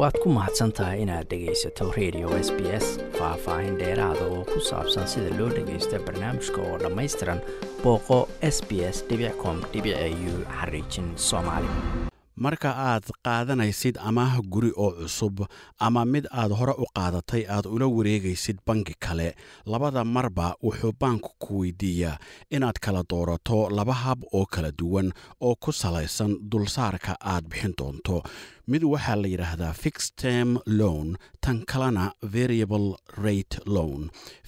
waad ku mahadsan tahay inaad dhegaysato radio s b s faah-faahin dheeraada oo ku saabsan sida loo dhagaysto barnaamijka oo dhammaystiran booqo s b s com u xariijin soomaali. Marka aad qaadanaysid amaah guri oo cusub ama mid aad hore u qaadatay aad ula wareegaysid bangi kale labada marba wuxuu baanku ku weydiiyaa inaad kala doorato laba hab oo kala duwan oo ku salaysan dulsaarka aad bixin doonto mid waxaa la yidhaahdaa fix term loan tan kalena variable rate loan.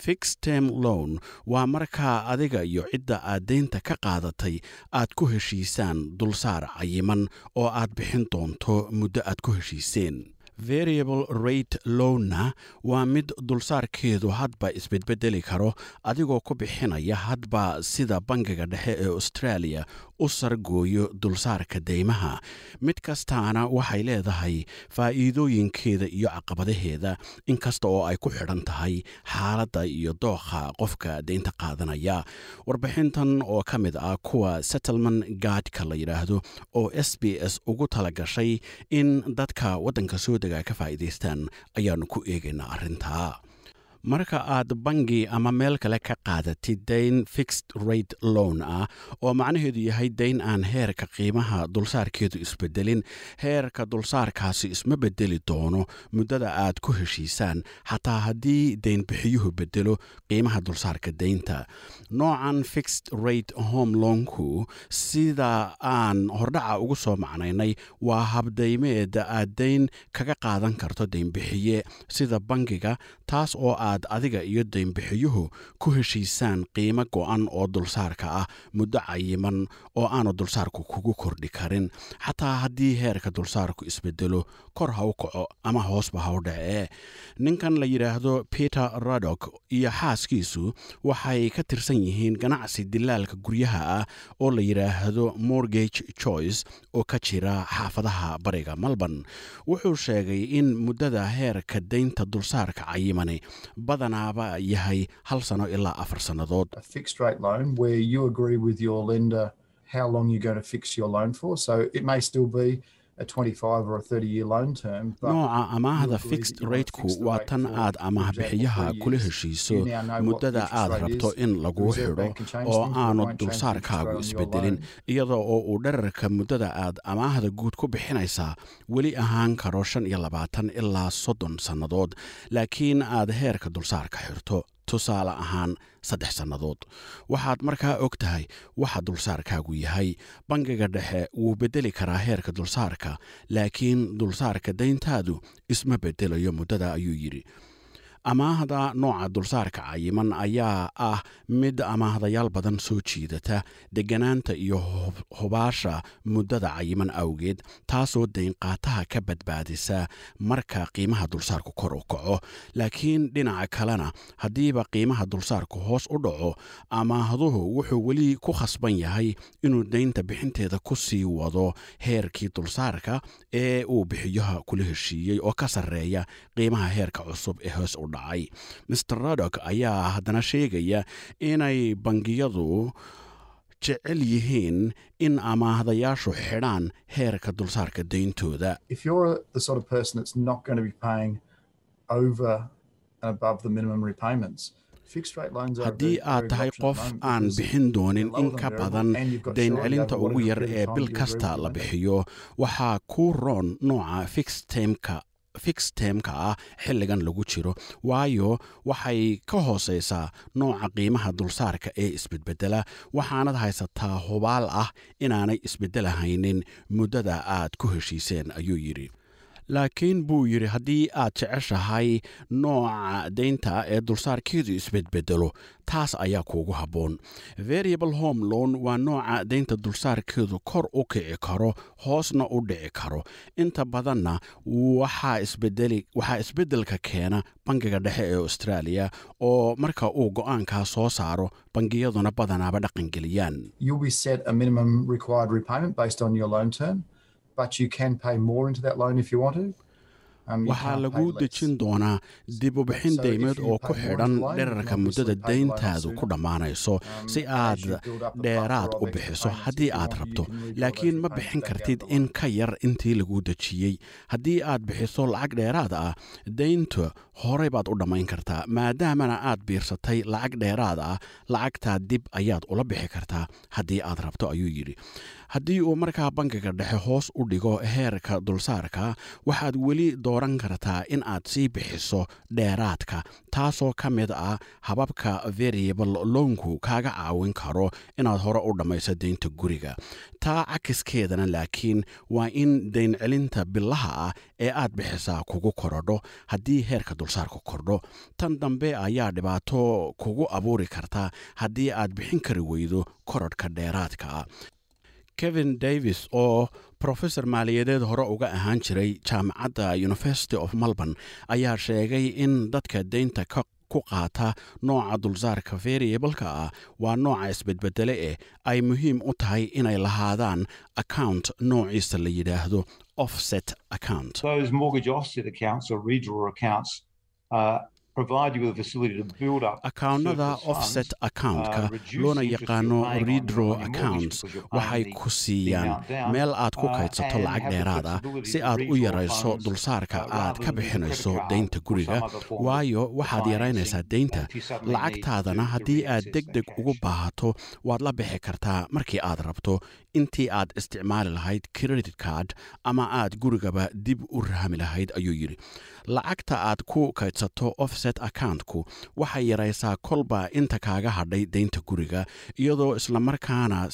Fix term loan waa markaa adiga iyo cidda aad deynta ka qaadatay aad ku heshiisaan dulsaar cayiman oo aad bixin doonto muddo aad ku heshiiseen variable rate lowna waa mid dulsaarkeedu hadba isbedbedeli karo adigoo ku bixinaya hadba sida bangiga dhexe ee australia u sargooyo dulsaarka deymaha. Mid kastaana waxay leedahay faa'iidooyinkeeda iyo caqabadaheeda inkasta oo ay ku xidhan tahay xaaladda iyo dookha qofka deynta qaadanaya. Warbixintan oo ka mid ah kuwa settlement gaadhka la yidhaahdo oo s b s ugu tala gashay in dadka waddanka soo dega ka faa'iidaystaan ayaannu ku eegaynaa arrintaa marka aad bangi ama meel kale ka qaadatid dayn fixed rate loan ah oo macnaheedu yahay dayn aan heerka qiimaha dulsaarkeedu isbedelin heerka dulsaarkaasi isma bedeli doono muddada aad ku heshiisaan xataa haddii deynbixiyuhu bedelo qiimaha dulsaarka deynta. Noocan fixed rate home loanku sida aan hordhaca ugu soo macnaynay waa habdaymeed aad dayn kaga qaadan karto deynbixiye sida bangiga taas oo aad adiga iyo deynbixiyuhu ku heshiisaan qiimo go'an oo dulsaarka ah muddo cayiman oo aanu dulsaarku kugu kordhi karin. Xataa haddii heerka dulsaarku isbedelo kor ha u kaco ama hoosba ha u dhacee ninkan la yidhaahdo peter radok iyo xaaskiisu waxay ka tirsan yihiin ganacsi dilaalka guryaha ah oo la yidhaahdo morgage choice oo ka jira xaafadaha bariga melbourne. Wuxuu sheegay in muddada heerka deynta dulsaarka cayimani badanaaba yahay hal sano ilaa afar sannadood nooca amaahda fixed rateku waa tan aad amaahbixiyaha kula heshiiso muddada aad rabto in laguu xidho oo aanu dulsaarkaagu isbedelin iyada oo uu dherarka muddada aad amaahda guud ku bixinaysaa weli ahaan karo shan iyo labaatan ilaa soddon sannadood laakiin aad heerka dulsaarka xirto tusaale ahaan saddex sannadood. Waxaad markaa og tahay waxa dulsaarkaagu yahay. Bangiga dhexe wuu beddeli karaa heerka dulsaarka laakiin dulsaarka dayntaadu isma beddelayo muddada ayuu yidhi amaahda nooca dulsaarka cayiman ayaa ah mid amaahdayaal badan soo jiidata degganaanta iyo hubaasha muddada cayiman awgeed taasoo daynqaataha ka badbaadisa marka qiimaha dulsaarku kor u kaco. Laakiin dhinaca kalena haddiiba qiimaha dulsaarku hoos u dhaco amaahduhu wuxuu weli ku khasban yahay inuu daynta bixinteeda ku sii wado heerkii dulsaarka ee uu bixiyaha kula heshiiyey oo ka sarreeya qiimaha heerka cusub ee hoos u dhacay. Master radok ayaa haddana sheegaya inay bangiyadu jecel yihiin in amaahdayaashu xidhaan heerka dulsaarka dayntooda haddii aad tahay qof aan bixin doonin in ka badan dayncelinta ugu yar ee bil kasta la bixiyo waxaa ku roon nooca fix temka ah xilligan lagu jiro waayo waxay ka hooseysaa nooca qiimaha dulsaarka ee isbedbedela waxaanad haysataa hubaal ah inaanay isbeddelahaynin muddada aad ku heshiiseen ayuu yidhi laakiin buu yidhi haddii aad jeceshahay nooca deynta ee dulsaarkeedu isbedbedelo taas ayaa kuugu habboon. Variable home loan waa nooca deynta dulsaarkeedu kor u kici karo hoosna u dhici karo. Inta badanna waxaa isbeddelka keena bangiga dhexe ee australia oo marka uu go'aankaa soo saaro bangiyaduna badanaaba dhaqangeliyaan waxaa lagu dejin doonaa dib u bixin deymeed oo ku xidhan dherarka muddada dayntaadu ku dhammaanayso si aad dheeraad u bixiso haddii aad rabto laakiin ma bixin kartid in ka yar intii lagu dejiyey. Haddii aad bixiso lacag dheeraad ah daynta horey baad u dhammayn kartaa maadaamana aad biirsatay lacag dheeraad ah lacagtaa dib ayaad ula bixi kartaa haddii aad rabto ayuu yidhi haddii uu markaa bangiga dhexe hoos u dhigo heerka dulsaarka waxaad weli dooran kartaa in aad sii bixiso dheeraadka taasoo ka mid ah hababka variable loonku kaaga caawin karo inaad hore u dhammayso deynta guriga. Taa cakiskeedana laakiin waa in dayn celinta bilaha ah ee aad bixisaa kugu korodho haddii heerka dulsaarku kordho tan dambe ayaa dhibaato kugu abuuri karta haddii aad bixin kari weydo korodhka dheeraadka ah kevin davis oo profesor maaliyadeed hore uga ahaan jiray jaamacadda university of melbourne ayaa sheegay in dadka deynta ku qaata nooca dulsaarka variableka ah waa nooca isbedbedele eh ay muhiim u tahay inay lahaadaan account noociisa la yidhaahdo offset account akawnada offset accountka loona yaqaano redro accounts waxay ku siiyaan meel aad ku kaydsato lacag dheeraad ah si aad u yarayso dulsaarka aad ka bixinayso deynta guriga waayo waxaad yaraynaysaa deynta lacagtaadana haddii aad deg deg ugu baahato waad la bixi kartaa markii aad rabto. Intii aad isticmaali lahayd credit card ama aad gurigaba dib u rahmi lahayd ayuu yidhi. Lacagta aad ku kaydsato offset accountku. Waxay yaraysaa kolba inta kaaga hadhay deynta guriga iyadoo islamarkaana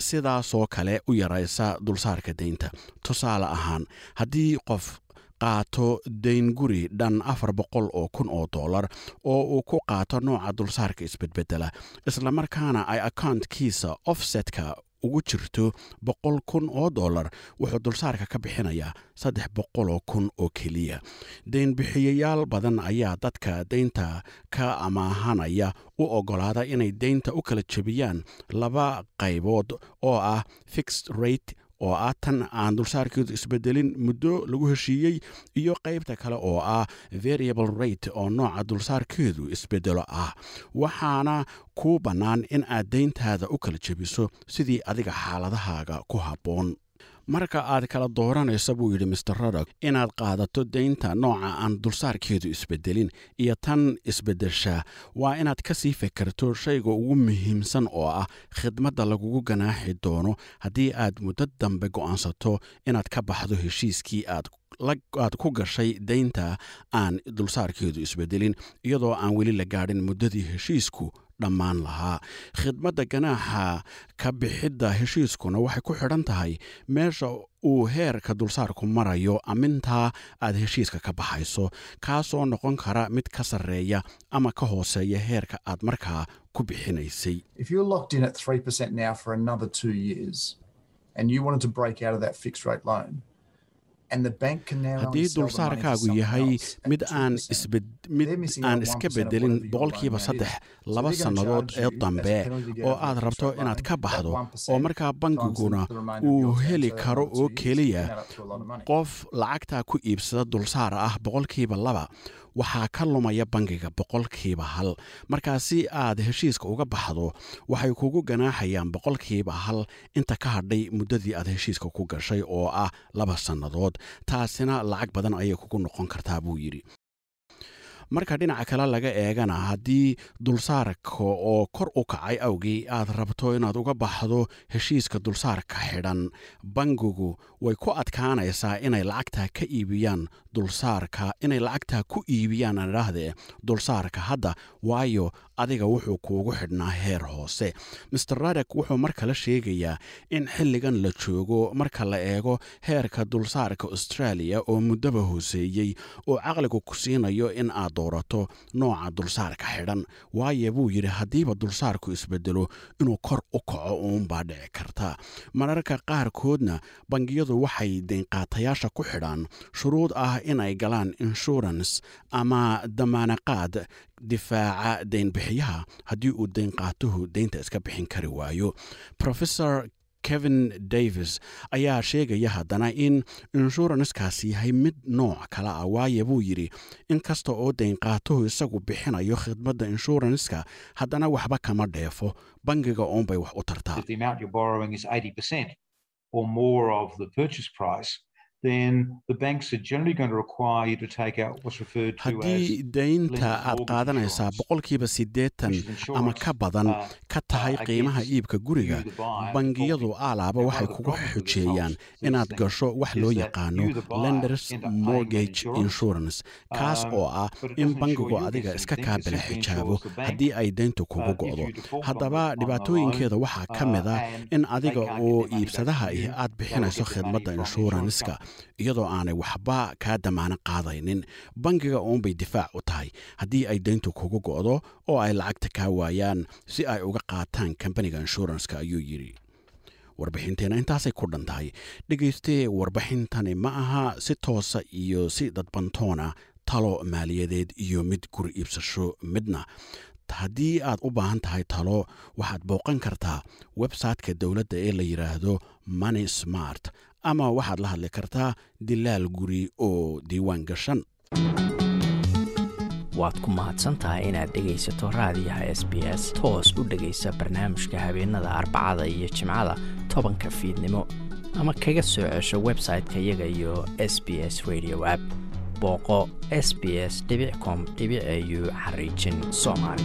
sidaasoo kale u yaraysa dulsaarka deynta. Tusaale ahaan haddii qof qaato dayn guri dhan afar boqol oo kun oo dollar oo uu ku qaato nooca dulsaarka isbedbedela islamarkaana ay accountkiisa offsetka ugu jirto boqol kun oo dollar wuxuu dulsaarka ka bixinayaa saddex boqoloo kun oo keliya. Deynbixiyayaal badan ayaa dadka deynta ka amaahanaya u oggolaada inay deynta u kala jebiyaan laba qaybood oo ah fixed rate oo ah tan aan dulsaarkeedu isbedelin muddo lagu heshiiyey iyo qaybta kale oo ah variable rate oo nooca dulsaarkeedu isbedelo ah. Waxaana kuu bannaan in aad deyntaada u kala jebiso sidii adiga xaaladahaaga ku habboon marka aad kala dooranaysa buu yidhi master rodok inaad qaadato deynta nooca aan dulsaarkeedu isbedelin iyo tan isbedesha waa inaad ka sii fekerto shayga ugu muhiimsan oo ah khidmadda lagugu ganaaxi doono haddii aad muddo dambe go'aansato inaad ka baxdo heshiiskii aad aad ku gashay deynta aan dulsaarkeedu isbedelin iyadoo aan weli la gaadhin muddadii heshiisku dhammaan lahaa. Khidmadda ganaaxa ka bixidda heshiiskuna waxay ku xidhan tahay meesha uu heerka dulsaarku marayo. Amintaa aad heshiiska ka baxayso kaasoo noqon kara mid ka sarreeya ama ka hooseeya heerka aad markaa ku bixinaysay haddii dulsaarkaagu yahay mid aan aan iska bedelin boqolkiiba saddex laba sannadood ee dambe oo aad rabto inaad ka baxdo oo markaa bangiguna uu heli karo oo keliya qof lacagtaa ku iibsada dulsaar ah boqolkiiba laba waxaa ka lumaya bangiga boqolkiiba hal. Markaa si aad heshiiska uga baxdo waxay kugu ganaaxayaan boqolkiiba hal inta ka hadhay muddadii aad heshiiska ku gashay oo ah laba sannadood. Taasina lacag badan ayay kugu noqon kartaa buu yidhi marka dhinaca kale laga eegana haddii dulsaarka oo kor u kacay awgii aad rabto inaad uga baxdo heshiiska dulsaarka xidhan. Bangigu way ku adkaanaysaa inay lacagtaa ka iibiyaan dulsaarka inay lacagtaa ku iibiyaan aan dulsaarka hadda waayo adiga wuxuu kuugu xidhnaa heer hoose. Master radek wuxuu mar kale sheegayaa in xilligan la joogo marka la eego heerka dulsaarka australia oo muddaba hooseeyey oo caqligu ku siinayo in aad doorato nooca dulsaarka xidhan. Waayo buu yidhi haddiiba dulsaarku isbedelo inuu kor u kaco uunbaa dhici karta. Mararka qaarkoodna bangiyadu waxay deynqaatayaasha ku xidhaan shuruud ah inay galaan insurance ama damaanaqaad difaaca deynbixiyaha haddii uu deynqaatuhu deynta iska bixin kari waayo. Rofesor kevin davis ayaa sheegaya haddana in inshuranskaasi yahay mid nooc kale ah waayo buu yidhi in kasta oo daynqaatuhu isagu bixinayo khidmadda inshuranska haddana waxba kama dheefo. Bangiga uunbay wax u tartaa haddii daynta aad qaadanaysaa boqolkiiba siddeetan ama ka badan ka tahay qiimaha iibka guriga. bangiyadu aalaaba waxay kugu xujeeyaan inaad gasho wax loo yaqaano lenders mortgage insurance kaas oo ah in bangigu adiga iska kaabila xijaabo. haddii ay dayntu kugu go'do. haddaba dhibaatooyinkeeda waxaa ka mid a in adiga oo iibsadaha ih aad bixinayso khidmadda inshuranska iyadoo aanay waxba kaa damaano qaadaynin. Bangiga uunbay difaac u tahay. Haddii ay dayntu kugu go'do oo ay lacagta kaa waayaan si ay uga qaataan kambaniga inshuranska ayuu yidhi. Warbixinteenna intaasay ku dhan tahay. Dhegaystee warbixintani ma aha si toosa iyo si dadbantoona talo maaliyadeed iyo mid guri iibsasho midna. Haddii aad u baahan tahay talo waxaad booqan kartaa websayteka dowladda ee la yidhaahdo money smart ama waxaad la hadli kartaa dilaal guri oo diiwaan gashan waad ku mahadsantahay inaad dhegaysato raadiyaha s b s. Toos u dhegaysa barnaamijka habeenada arbacada iyo jimcada tobanka fiidnimo. Ama kaga soo cesho website-ka iyaga iyo s b s radio app. Booqo s b s com au xariijin soomaali